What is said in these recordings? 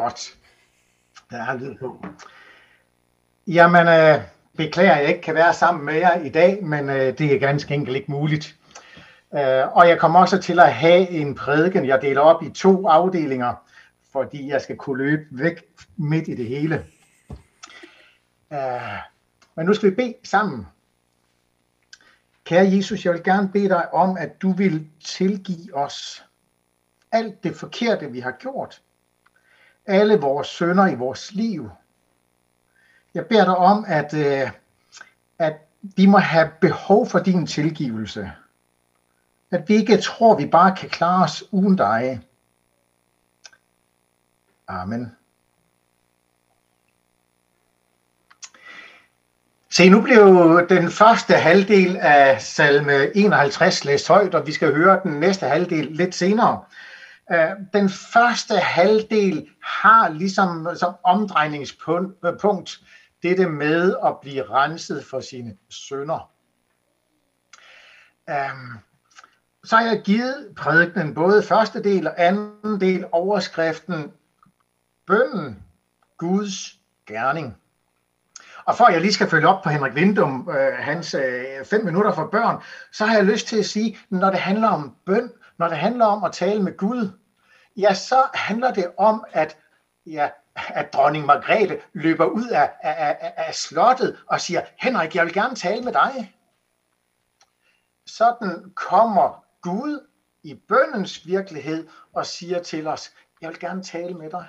Godt. Der er lyd på. Jamen, øh, beklager, jeg ikke kan være sammen med jer i dag, men øh, det er ganske enkelt ikke muligt. Øh, og jeg kommer også til at have en prædiken, jeg deler op i to afdelinger, fordi jeg skal kunne løbe væk midt i det hele. Øh, men nu skal vi bede sammen. Kære Jesus, jeg vil gerne bede dig om, at du vil tilgive os alt det forkerte, vi har gjort. Alle vores sønder i vores liv. Jeg beder dig om, at, øh, at vi må have behov for din tilgivelse. At vi ikke tror, vi bare kan klare os uden dig. Amen. Se, nu blev den første halvdel af salme 51 læst højt, og vi skal høre den næste halvdel lidt senere. Øh, den første halvdel har ligesom som omdrejningspunkt dette med at blive renset for sine sønder. Øh, så har jeg givet prædikenen både første del og anden del overskriften Bønden Guds gerning. Og for at jeg lige skal følge op på Henrik Vindum, øh, hans øh, fem minutter for børn, så har jeg lyst til at sige, når det handler om bøn, når det handler om at tale med Gud, ja, så handler det om, at, ja, at dronning Margrethe løber ud af, af, af, af slottet og siger, Henrik, jeg vil gerne tale med dig. Sådan kommer Gud i bøndens virkelighed og siger til os, jeg vil gerne tale med dig.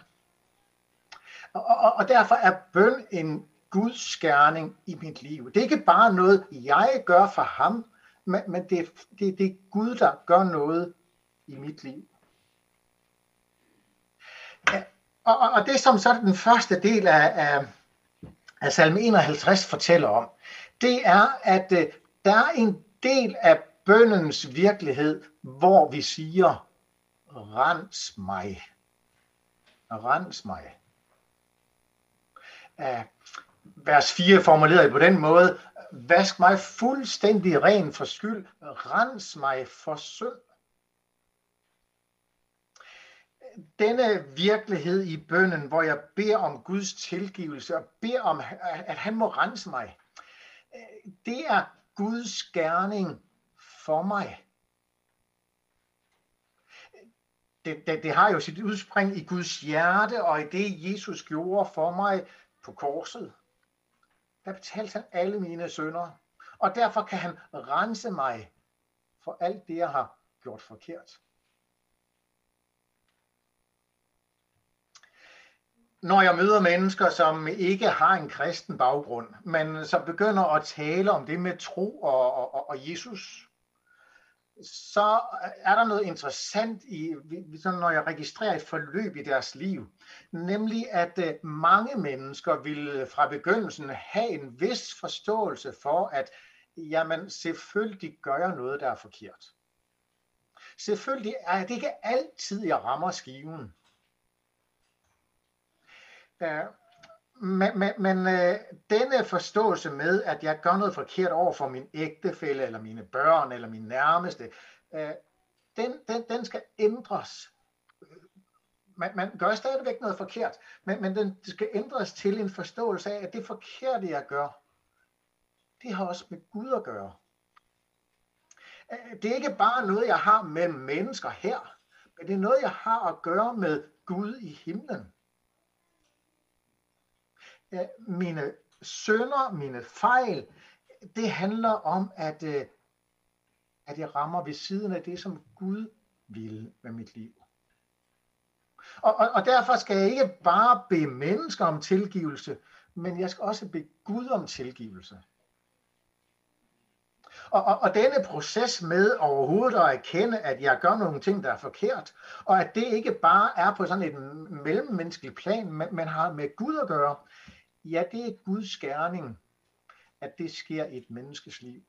Og, og, og derfor er bøn en Guds gerning i mit liv. Det er ikke bare noget, jeg gør for ham, men, men det, det, det er Gud, der gør noget i mit liv. Og, og, og det, som så den første del af, af, af salme 51 fortæller om, det er, at øh, der er en del af bøndens virkelighed, hvor vi siger, rens mig. Rens mig. Uh, vers 4 formuleret på den måde, vask mig fuldstændig ren for skyld, rens mig for synd. Denne virkelighed i bønnen, hvor jeg beder om Guds tilgivelse og beder om, at han må rense mig, det er Guds gerning for mig. Det, det, det har jo sit udspring i Guds hjerte og i det, Jesus gjorde for mig på korset der betalte han alle mine sønder, og derfor kan han rense mig for alt det, jeg har gjort forkert. Når jeg møder mennesker, som ikke har en kristen baggrund, men som begynder at tale om det med tro og, og, og Jesus, så er der noget interessant i, når jeg registrerer et forløb i deres liv. Nemlig at øh, mange mennesker vil fra begyndelsen have en vis forståelse for, at jamen selvfølgelig gør jeg noget, der er forkert. Selvfølgelig er det ikke altid, jeg rammer skiven. Øh, men, men, men øh, denne forståelse med, at jeg gør noget forkert over for min ægtefælle, eller mine børn, eller min nærmeste, øh, den, den, den skal ændres. Man, man gør stadigvæk noget forkert, men, men den skal ændres til en forståelse af, at det forkerte, jeg gør, det har også med Gud at gøre. Øh, det er ikke bare noget, jeg har med mennesker her, men det er noget, jeg har at gøre med Gud i himlen Øh, mine sønder, mine fejl, det handler om, at, øh, at jeg rammer ved siden af det, som Gud vil med mit liv. Og, og, og derfor skal jeg ikke bare bede mennesker om tilgivelse, men jeg skal også bede Gud om tilgivelse. Og, og, og denne proces med overhovedet at erkende, at jeg gør nogle ting, der er forkert, og at det ikke bare er på sådan et mellemmenneskeligt plan, men, men har med Gud at gøre, Ja, det er Guds gerning, at det sker i et menneskes liv.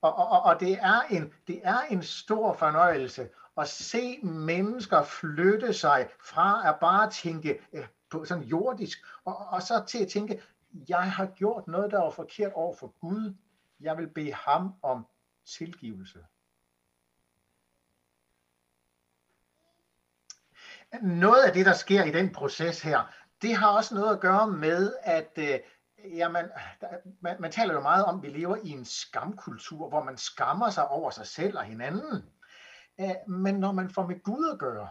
Og, og, og det, er en, det er en stor fornøjelse at se mennesker flytte sig fra at bare tænke øh, på sådan jordisk, og, og så til at tænke, jeg har gjort noget, der var forkert over for Gud. Jeg vil bede ham om tilgivelse. Noget af det, der sker i den proces her, det har også noget at gøre med, at øh, jamen, der, man, man taler jo meget om, at vi lever i en skamkultur, hvor man skammer sig over sig selv og hinanden. Øh, men når man får med Gud at gøre,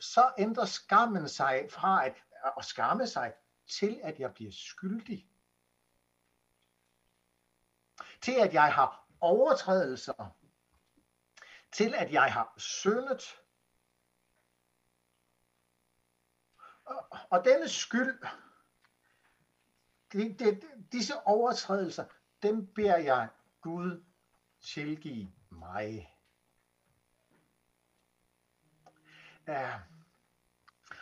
så ændrer skammen sig fra at, at skamme sig til, at jeg bliver skyldig. Til at jeg har overtrædelser. Til at jeg har syndet. Og, denne skyld, de, de, disse overtrædelser, dem beder jeg Gud tilgive mig. Ja.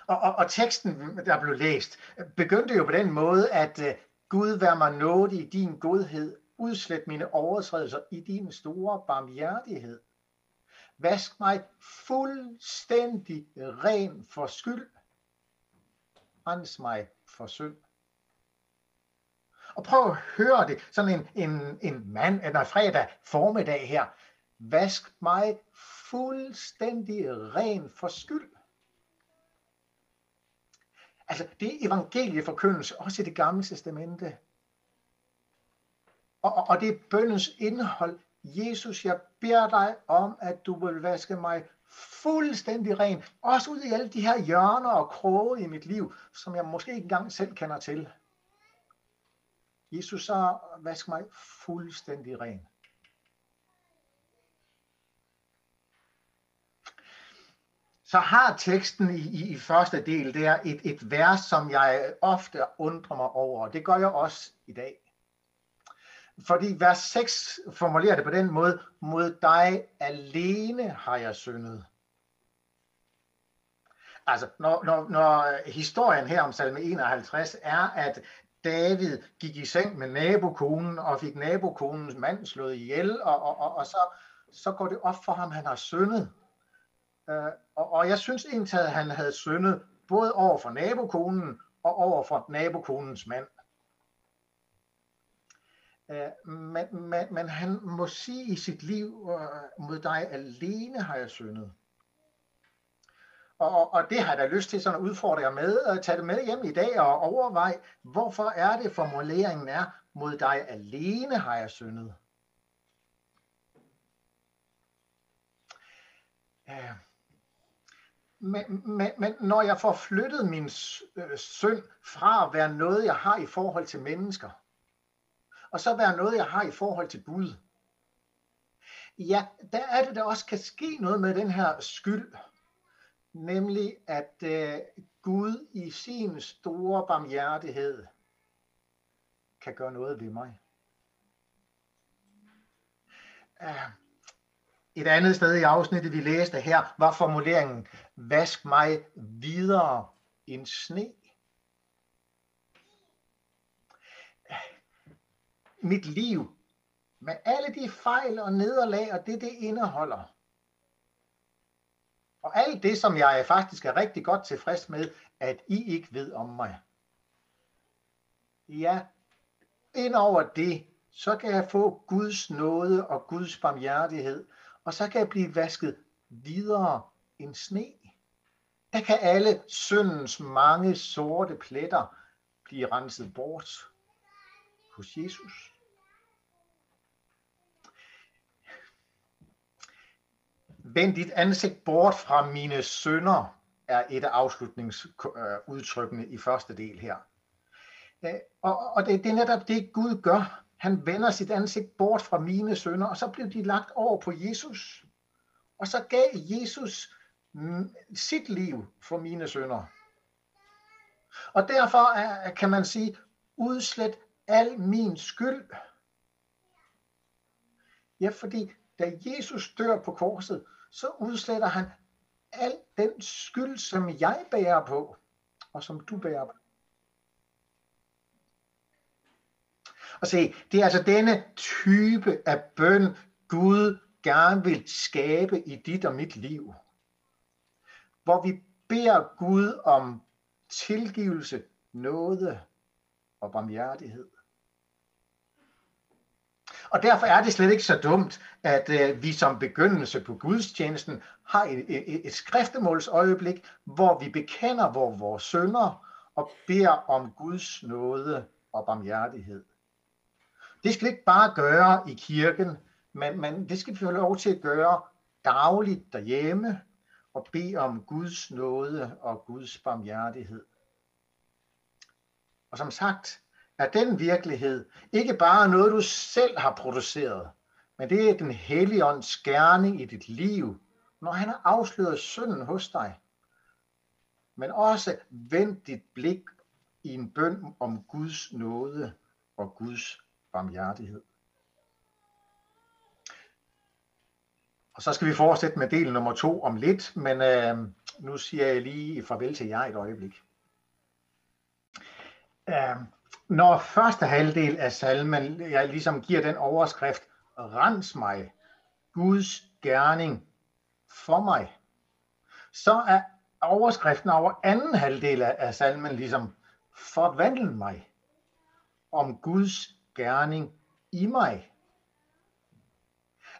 Og, og, og teksten, der blev læst, begyndte jo på den måde, at uh, Gud vær mig nådig i din godhed, udslet mine overtrædelser i din store barmhjertighed. Vask mig fuldstændig ren for skyld. Rens mig for synd. Og prøv at høre det, sådan en, en, en mand, eller fredag formiddag her. Vask mig fuldstændig ren for skyld. Altså, det er evangelieforkyndelse, også i det gamle testamente. Og, og, og det er bøndens indhold. Jesus, jeg beder dig om, at du vil vaske mig fuldstændig ren. Også ud i alle de her hjørner og kroge i mit liv, som jeg måske ikke engang selv kender til. Jesus, så vask mig fuldstændig ren. så har teksten i, i, i første del der et, et vers, som jeg ofte undrer mig over. Det gør jeg også i dag. Fordi vers 6 formulerer det på den måde, mod dig alene har jeg syndet. Altså, når, når, når historien her om salme 51 er, at David gik i seng med nabokonen og fik nabokonens mand slået ihjel, og, og, og, og så, så går det op for ham, at han har syndet. Øh, og, og jeg synes egentlig, at han havde syndet både over for nabokonen og over for nabokonens mand. Øh, men, men, men han må sige i sit liv, øh, mod dig alene har jeg syndet. Og, og det har jeg da lyst til sådan at udfordre jer med, at tage det med hjem i dag og overvej, hvorfor er det formuleringen er, mod dig alene har jeg syndet. Ja. Men, men, men når jeg får flyttet min øh, synd fra at være noget, jeg har i forhold til mennesker, og så være noget, jeg har i forhold til Gud, ja, der er det, der også kan ske noget med den her skyld. Nemlig, at øh, Gud i sin store barmhjertighed kan gøre noget ved mig. Uh, et andet sted i afsnittet, vi læste her, var formuleringen, vask mig videre end sne. Mit liv, med alle de fejl og nederlag og det, det indeholder. Og alt det, som jeg faktisk er rigtig godt tilfreds med, at I ikke ved om mig. Ja, ind over det, så kan jeg få Guds nåde og Guds barmhjertighed, og så kan jeg blive vasket videre end sne. Der kan alle syndens mange sorte pletter blive renset bort hos Jesus. Vend dit ansigt bort fra mine synder, er et af afslutningsudtrykkene i første del her. Øh, og, og det, det er netop det, Gud gør. Han vender sit ansigt bort fra mine sønder, og så blev de lagt over på Jesus. Og så gav Jesus mm, sit liv for mine sønder. Og derfor er, kan man sige, udslet al min skyld. Ja, fordi da Jesus dør på korset, så udsletter han al den skyld, som jeg bærer på, og som du bærer på. Og se, det er altså denne type af bøn, Gud gerne vil skabe i dit og mit liv. Hvor vi beder Gud om tilgivelse, nåde og barmhjertighed. Og derfor er det slet ikke så dumt, at øh, vi som begyndelse på gudstjenesten har et, et, et skriftemålsøjeblik, hvor vi bekender hvor vores sønder og beder om Guds nåde og barmhjertighed. Det skal vi ikke bare gøre i kirken, men, men det skal vi få lov til at gøre dagligt derhjemme og bede om Guds nåde og Guds barmhjertighed. Og som sagt, er den virkelighed ikke bare noget, du selv har produceret, men det er den hellige ånds gerning i dit liv, når han har afsløret synden hos dig. Men også vend dit blik i en bøn om Guds nåde og Guds barmhjertighed. Og så skal vi fortsætte med del nummer to om lidt, men øh, nu siger jeg lige farvel til jer et øjeblik. Øh, når første halvdel af salmen, jeg ligesom giver den overskrift, rens mig, Guds gerning for mig, så er overskriften over anden halvdel af salmen ligesom, forvandl mig om Guds gerning i mig.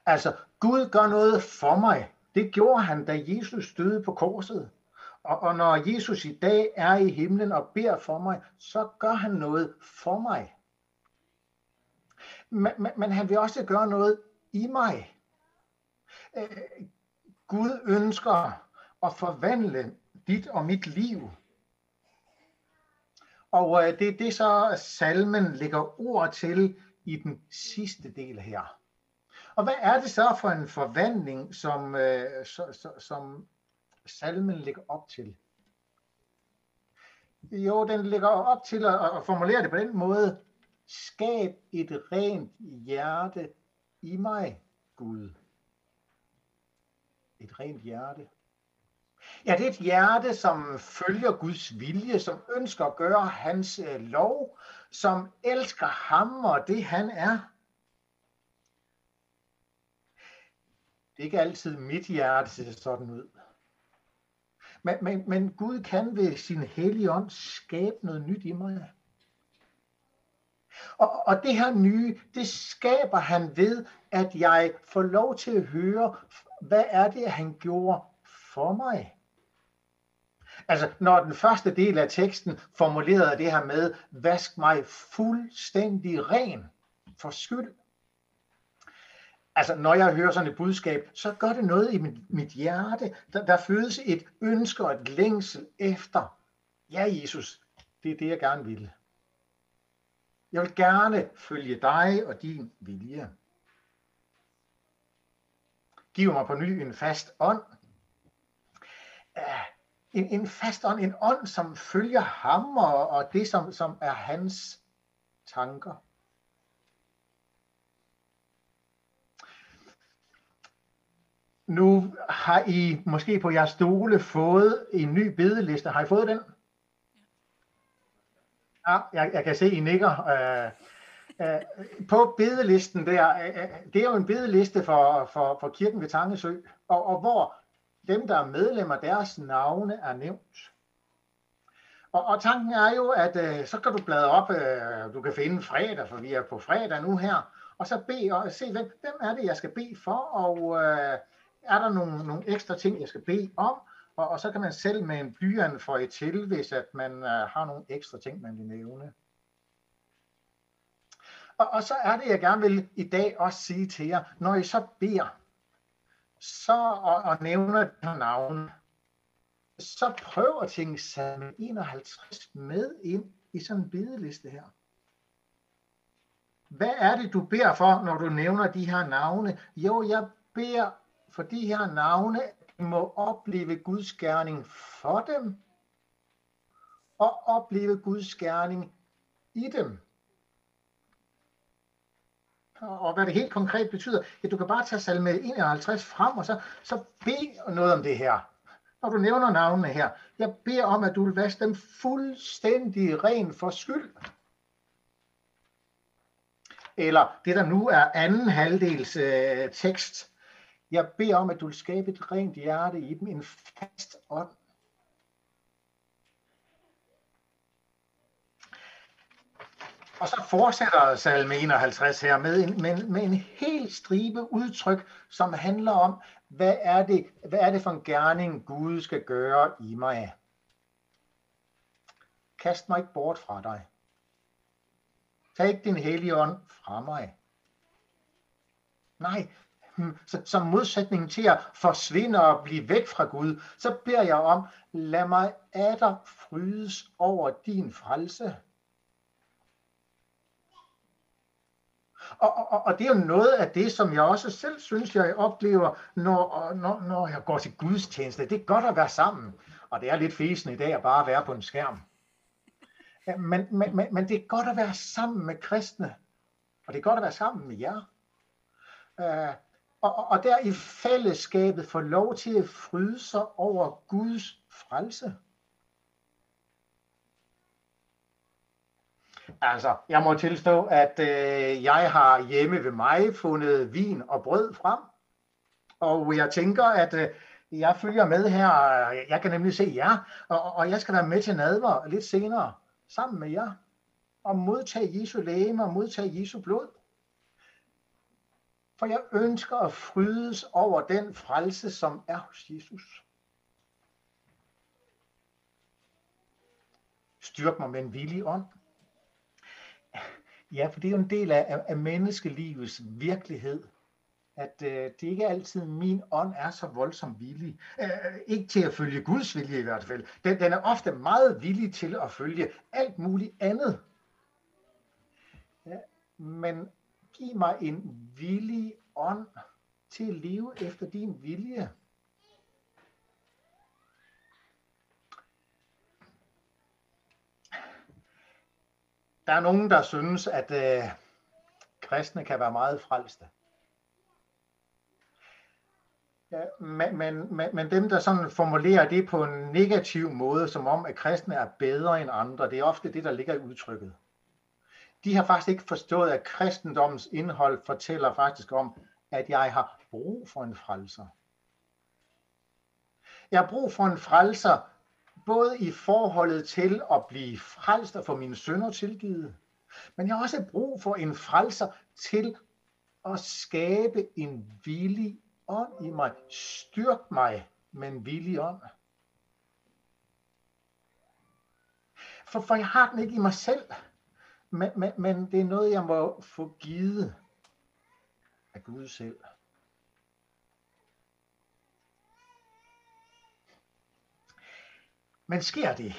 Altså, Gud gør noget for mig. Det gjorde han, da Jesus døde på korset. Og, og når Jesus i dag er i himlen og beder for mig, så gør han noget for mig. Men, men, men han vil også gøre noget i mig. Øh, Gud ønsker at forvandle dit og mit liv. Og øh, det er det så, salmen lægger ord til i den sidste del her. Og hvad er det så for en forvandling, som, øh, så, som salmen ligger op til? Jo, den ligger op til at, at formulere det på den måde. Skab et rent hjerte i mig, Gud. Et rent hjerte. Ja, det er et hjerte, som følger Guds vilje, som ønsker at gøre hans øh, lov, som elsker ham og det han er. Det er ikke altid mit hjerte ser sådan ud. Men, men, men Gud kan ved sin hellige ånd skabe noget nyt i mig. Og, og det her nye, det skaber han ved, at jeg får lov til at høre, hvad er det, han gjorde for mig. Altså, når den første del af teksten formulerede det her med, vask mig fuldstændig ren for skyld. Altså, når jeg hører sådan et budskab, så gør det noget i mit, mit hjerte. Der, der fødes et ønske og et længsel efter, ja Jesus, det er det, jeg gerne vil. Jeg vil gerne følge dig og din vilje. Giv mig på ny en fast ånd. En, en fast ånd, en ånd, som følger ham og, og det, som, som er hans tanker. Nu har I måske på jeres stole fået en ny bedeliste. Har I fået den? Ja, jeg, jeg kan se, I nikker. Uh, uh, på bedelisten der, uh, det er jo en bedeliste for, for, for kirken ved Tangesø, og, og hvor dem, der er medlemmer, deres navne er nævnt. Og, og tanken er jo, at uh, så kan du bladre op, uh, du kan finde fredag, for vi er på fredag nu her, og så bede og se, hvem, hvem er det, jeg skal bede for, og uh, er der nogle, nogle ekstra ting, jeg skal bede om, og, og så kan man selv med en blyant få et til, hvis at man uh, har nogle ekstra ting, man vil nævne. Og, og så er det, jeg gerne vil i dag også sige til jer, når I så beder, så og, og nævner de her navne, så prøv at tænke salme 51 med ind i sådan en bedeliste her. Hvad er det, du beder for, når du nævner de her navne? Jo, jeg beder for de her navne må opleve Guds gerning for dem, og opleve Guds gerning i dem. Og hvad det helt konkret betyder, ja, du kan bare tage salme 51 frem, og så, så bed noget om det her. Når du nævner navnene her, jeg beder om, at du vil vaske dem fuldstændig ren for skyld. Eller det, der nu er anden halvdels øh, tekst, jeg beder om, at du vil skabe et rent hjerte i dem, en fast ånd. Og så fortsætter salme 51 her med en, med, med en helt stribe udtryk, som handler om, hvad er, det, hvad er det for en gerning, Gud skal gøre i mig? Kast mig ikke bort fra dig. Tag ikke din hellige ånd fra mig. Nej, som modsætning til at forsvinde og blive væk fra Gud, så beder jeg om, lad mig atter frydes over din frelse. Og, og, og det er jo noget af det, som jeg også selv synes, jeg oplever, når, når, når jeg går til gudstjeneste. Det er godt at være sammen. Og det er lidt fesen i dag at bare være på en skærm. Men, men, men, men det er godt at være sammen med kristne. Og det er godt at være sammen med jer. Øh, og, og der i fællesskabet få lov til at fryde sig over Guds frelse. Altså, jeg må tilstå, at øh, jeg har hjemme ved mig fundet vin og brød frem. Og jeg tænker, at øh, jeg følger med her. Jeg kan nemlig se jer, og, og jeg skal være med til nadver lidt senere sammen med jer. Og modtage Jesu læge og modtage Jesu blod. For jeg ønsker at frydes over den frelse, som er hos Jesus. Styrk mig med en villig ånd. Ja, for det er jo en del af, af menneskelivets virkelighed, at øh, det ikke er altid, min ånd er så voldsomt villig. Øh, ikke til at følge Guds vilje i hvert fald. Den, den er ofte meget villig til at følge alt muligt andet. Ja, men giv mig en villig ånd til at leve efter din vilje. Der er nogen, der synes, at øh, kristne kan være meget frelste. Ja, men, men, men dem, der sådan formulerer det på en negativ måde, som om, at kristne er bedre end andre, det er ofte det, der ligger i udtrykket. De har faktisk ikke forstået, at kristendommens indhold fortæller faktisk om, at jeg har brug for en frelser. Jeg har brug for en frelser, både i forholdet til at blive frelst og få mine sønder tilgivet, men jeg har også brug for en frelser til at skabe en villig ånd i mig. Styrk mig med en villig ånd. For, for jeg har den ikke i mig selv, men, men, men det er noget, jeg må få givet af Gud selv. Men sker det?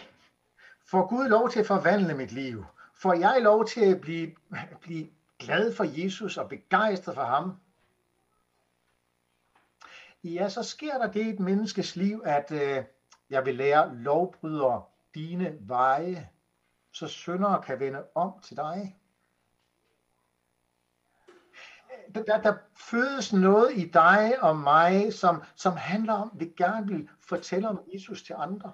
Får Gud lov til at forvandle mit liv? Får jeg lov til at blive, blive glad for Jesus og begejstret for ham? Ja, så sker der det i et menneskes liv, at øh, jeg vil lære lovbryder dine veje, så syndere kan vende om til dig. Der, der, der fødes noget i dig og mig, som, som handler om, at vi gerne vil fortælle om Jesus til andre.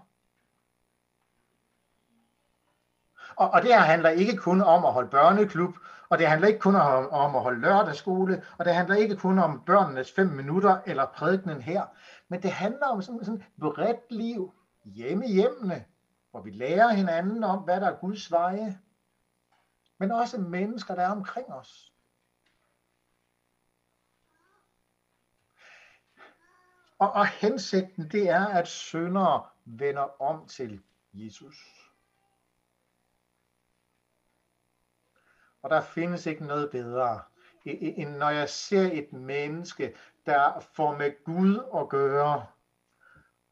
Og, og det her handler ikke kun om at holde børneklub, og det handler ikke kun om, om at holde lørdagsskole, og det handler ikke kun om børnenes fem minutter eller prædikenen her, men det handler om sådan, sådan et bredt liv hjemme i hjemmene, hvor vi lærer hinanden om, hvad der er Guds veje, men også mennesker, der er omkring os. Og, og hensigten, det er, at syndere vender om til Jesus. Og der findes ikke noget bedre, e, e, end når jeg ser et menneske, der får med Gud at gøre,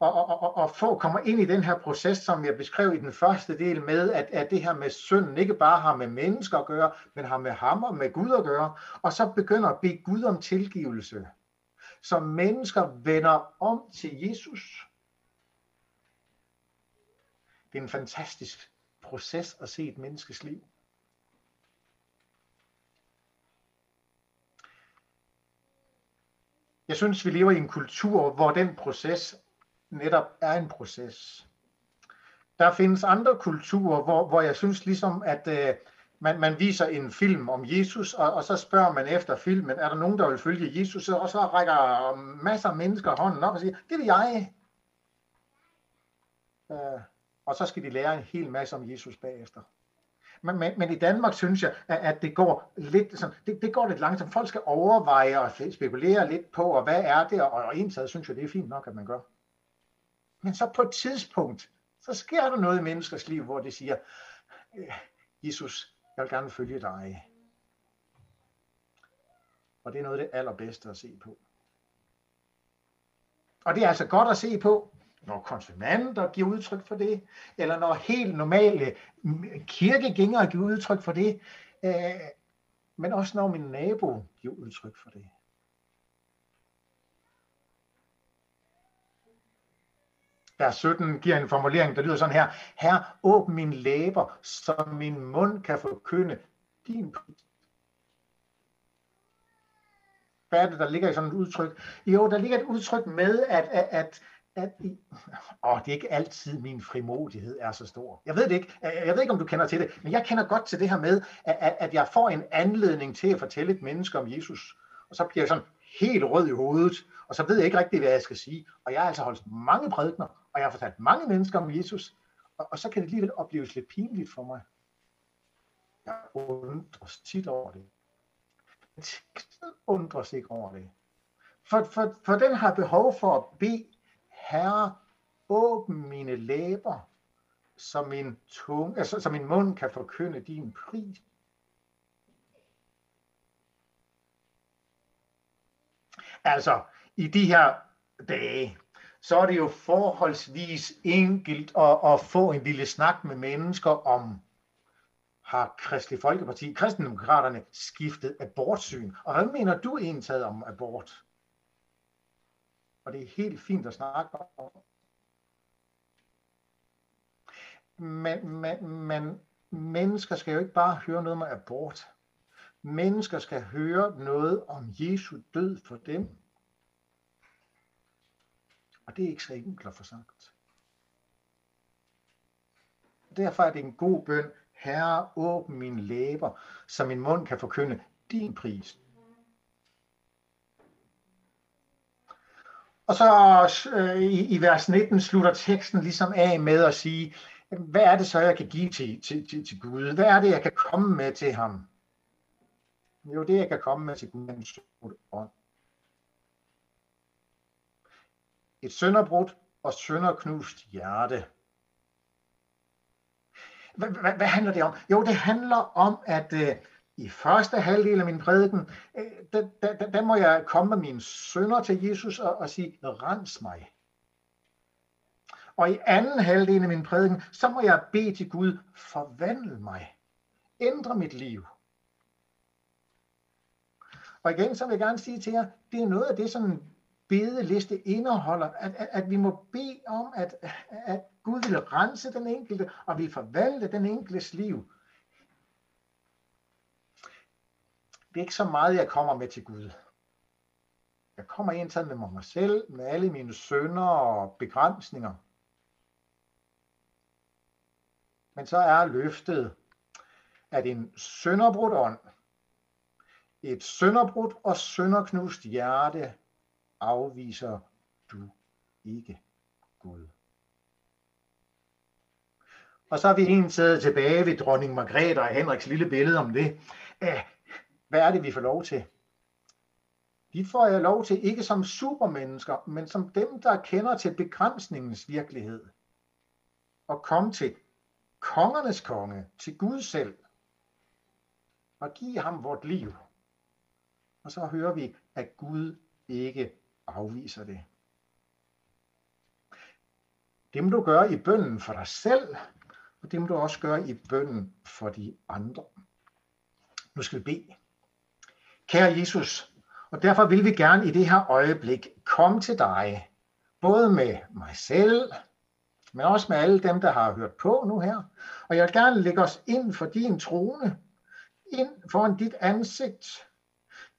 og, og, og, og få kommer ind i den her proces, som jeg beskrev i den første del med, at, at det her med synden ikke bare har med mennesker at gøre, men har med ham og med Gud at gøre, og så begynder at bede Gud om tilgivelse. Så mennesker vender om til Jesus. Det er en fantastisk proces at se et menneskes liv. Jeg synes, vi lever i en kultur, hvor den proces netop er en proces. Der findes andre kulturer, hvor, hvor jeg synes ligesom, at øh, man, man viser en film om Jesus, og, og så spørger man efter filmen, er der nogen, der vil følge Jesus? Og så rækker masser af mennesker hånden op og siger, det vil jeg. Øh, og så skal de lære en hel masse om Jesus bagefter. men, men, men i Danmark synes jeg, at, at det går lidt sådan, det, det går lidt langsomt. Folk skal overveje og spekulere lidt på, og hvad er det, og, og indtaget synes jeg, det er fint nok, at man gør. Men så på et tidspunkt, så sker der noget i menneskers liv, hvor det siger, øh, Jesus, jeg vil gerne følge dig. Og det er noget af det allerbedste at se på. Og det er altså godt at se på, når konfirmander giver udtryk for det, eller når helt normale kirkegængere giver udtryk for det, øh, men også når min nabo giver udtryk for det. Vers 17 giver en formulering, der lyder sådan her. Her, åbn min læber, så min mund kan forkynde din pris. Hvad er det, der ligger i sådan et udtryk? Jo, der ligger et udtryk med, at, at, at at åh, det er ikke altid min frimodighed er så stor. Jeg ved det ikke. Jeg ved ikke, om du kender til det, men jeg kender godt til det her med, at, at jeg får en anledning til at fortælle et menneske om Jesus, og så bliver jeg sådan helt rød i hovedet, og så ved jeg ikke rigtig, hvad jeg skal sige. Og jeg har altså holdt mange prædikner, og jeg har fortalt mange mennesker om Jesus, og, og så kan det alligevel opleves lidt pinligt for mig. Jeg undres tit over det. Teksten undres ikke over det. For, for, for den har behov for at bede Herre, åbn mine læber, så min, tunge, altså, så min mund kan forkynde din pris. Altså, i de her dage, så er det jo forholdsvis enkelt at, at få en lille snak med mennesker om, har Kristelig Folkeparti, kristendemokraterne, skiftet abortsyn. Og hvad mener du egentlig om abort? og det er helt fint at snakke om. Men, men, men mennesker skal jo ikke bare høre noget om abort. Mennesker skal høre noget om Jesu død for dem. Og det er ikke så enkelt at få sagt. Derfor er det en god bøn. Herre, åbn mine læber, så min mund kan forkynde din pris. Og så øh, i, i vers 19 slutter teksten ligesom af med at sige, hvad er det så, jeg kan give til, til, til, til Gud? Hvad er det, jeg kan komme med til ham? Jo, det jeg kan komme med til Gud er en ånd. Et sønderbrudt og sønderknust hjerte. Hvad, handler det om? Jo, det handler om, at øh, i første halvdel af min prædiken, øh, der, der, der, må jeg komme med mine sønder til Jesus og, og sige, rens mig. Og i anden halvdel af min prædiken, så må jeg bede til Gud, forvandle mig. Ændre mit liv. Og igen, så vil jeg gerne sige til jer, det er noget af det, som en bedeliste indeholder, at, at, at vi må bede om, at, at Gud vil rense den enkelte, og vi forvalte den enkeltes liv. det er ikke så meget, jeg kommer med til Gud. Jeg kommer egentlig med mig selv, med alle mine sønder og begrænsninger. Men så er løftet, at en sønderbrudt ånd, et sønderbrudt og sønderknust hjerte afviser du ikke Gud. Og så har vi en taget tilbage ved dronning Margrethe og Henriks lille billede om det. Hvad er det, vi får lov til? Vi får jeg lov til ikke som supermennesker, men som dem, der kender til begrænsningens virkelighed. Og komme til kongernes konge, til Gud selv. Og give ham vort liv. Og så hører vi, at Gud ikke afviser det. Det må du gøre i bønden for dig selv, og det må du også gøre i bønden for de andre. Nu skal vi bede. Kære Jesus, og derfor vil vi gerne i det her øjeblik komme til dig, både med mig selv, men også med alle dem, der har hørt på nu her. Og jeg vil gerne lægge os ind for din trone, ind foran dit ansigt.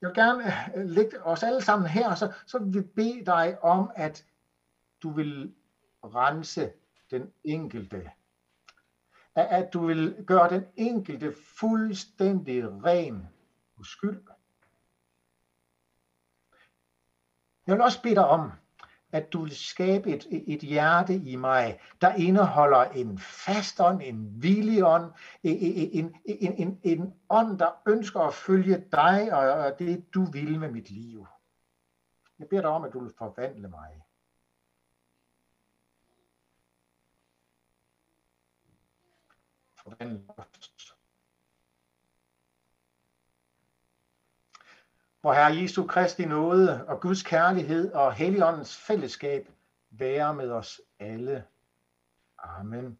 Jeg vil gerne øh, lægge os alle sammen her, og så, så vil vi bede dig om, at du vil rense den enkelte. At du vil gøre den enkelte fuldstændig ren på skyld. Jeg vil også bede dig om, at du vil skabe et, et hjerte i mig, der indeholder en fast ånd, en villig ånd, e, e, e, en, en, en, en, ånd, der ønsker at følge dig og det, du vil med mit liv. Jeg beder dig om, at du vil forvandle mig. Forvandle os. Hvor Herre Jesu Kristi nåde og Guds kærlighed og Helligåndens fællesskab være med os alle. Amen.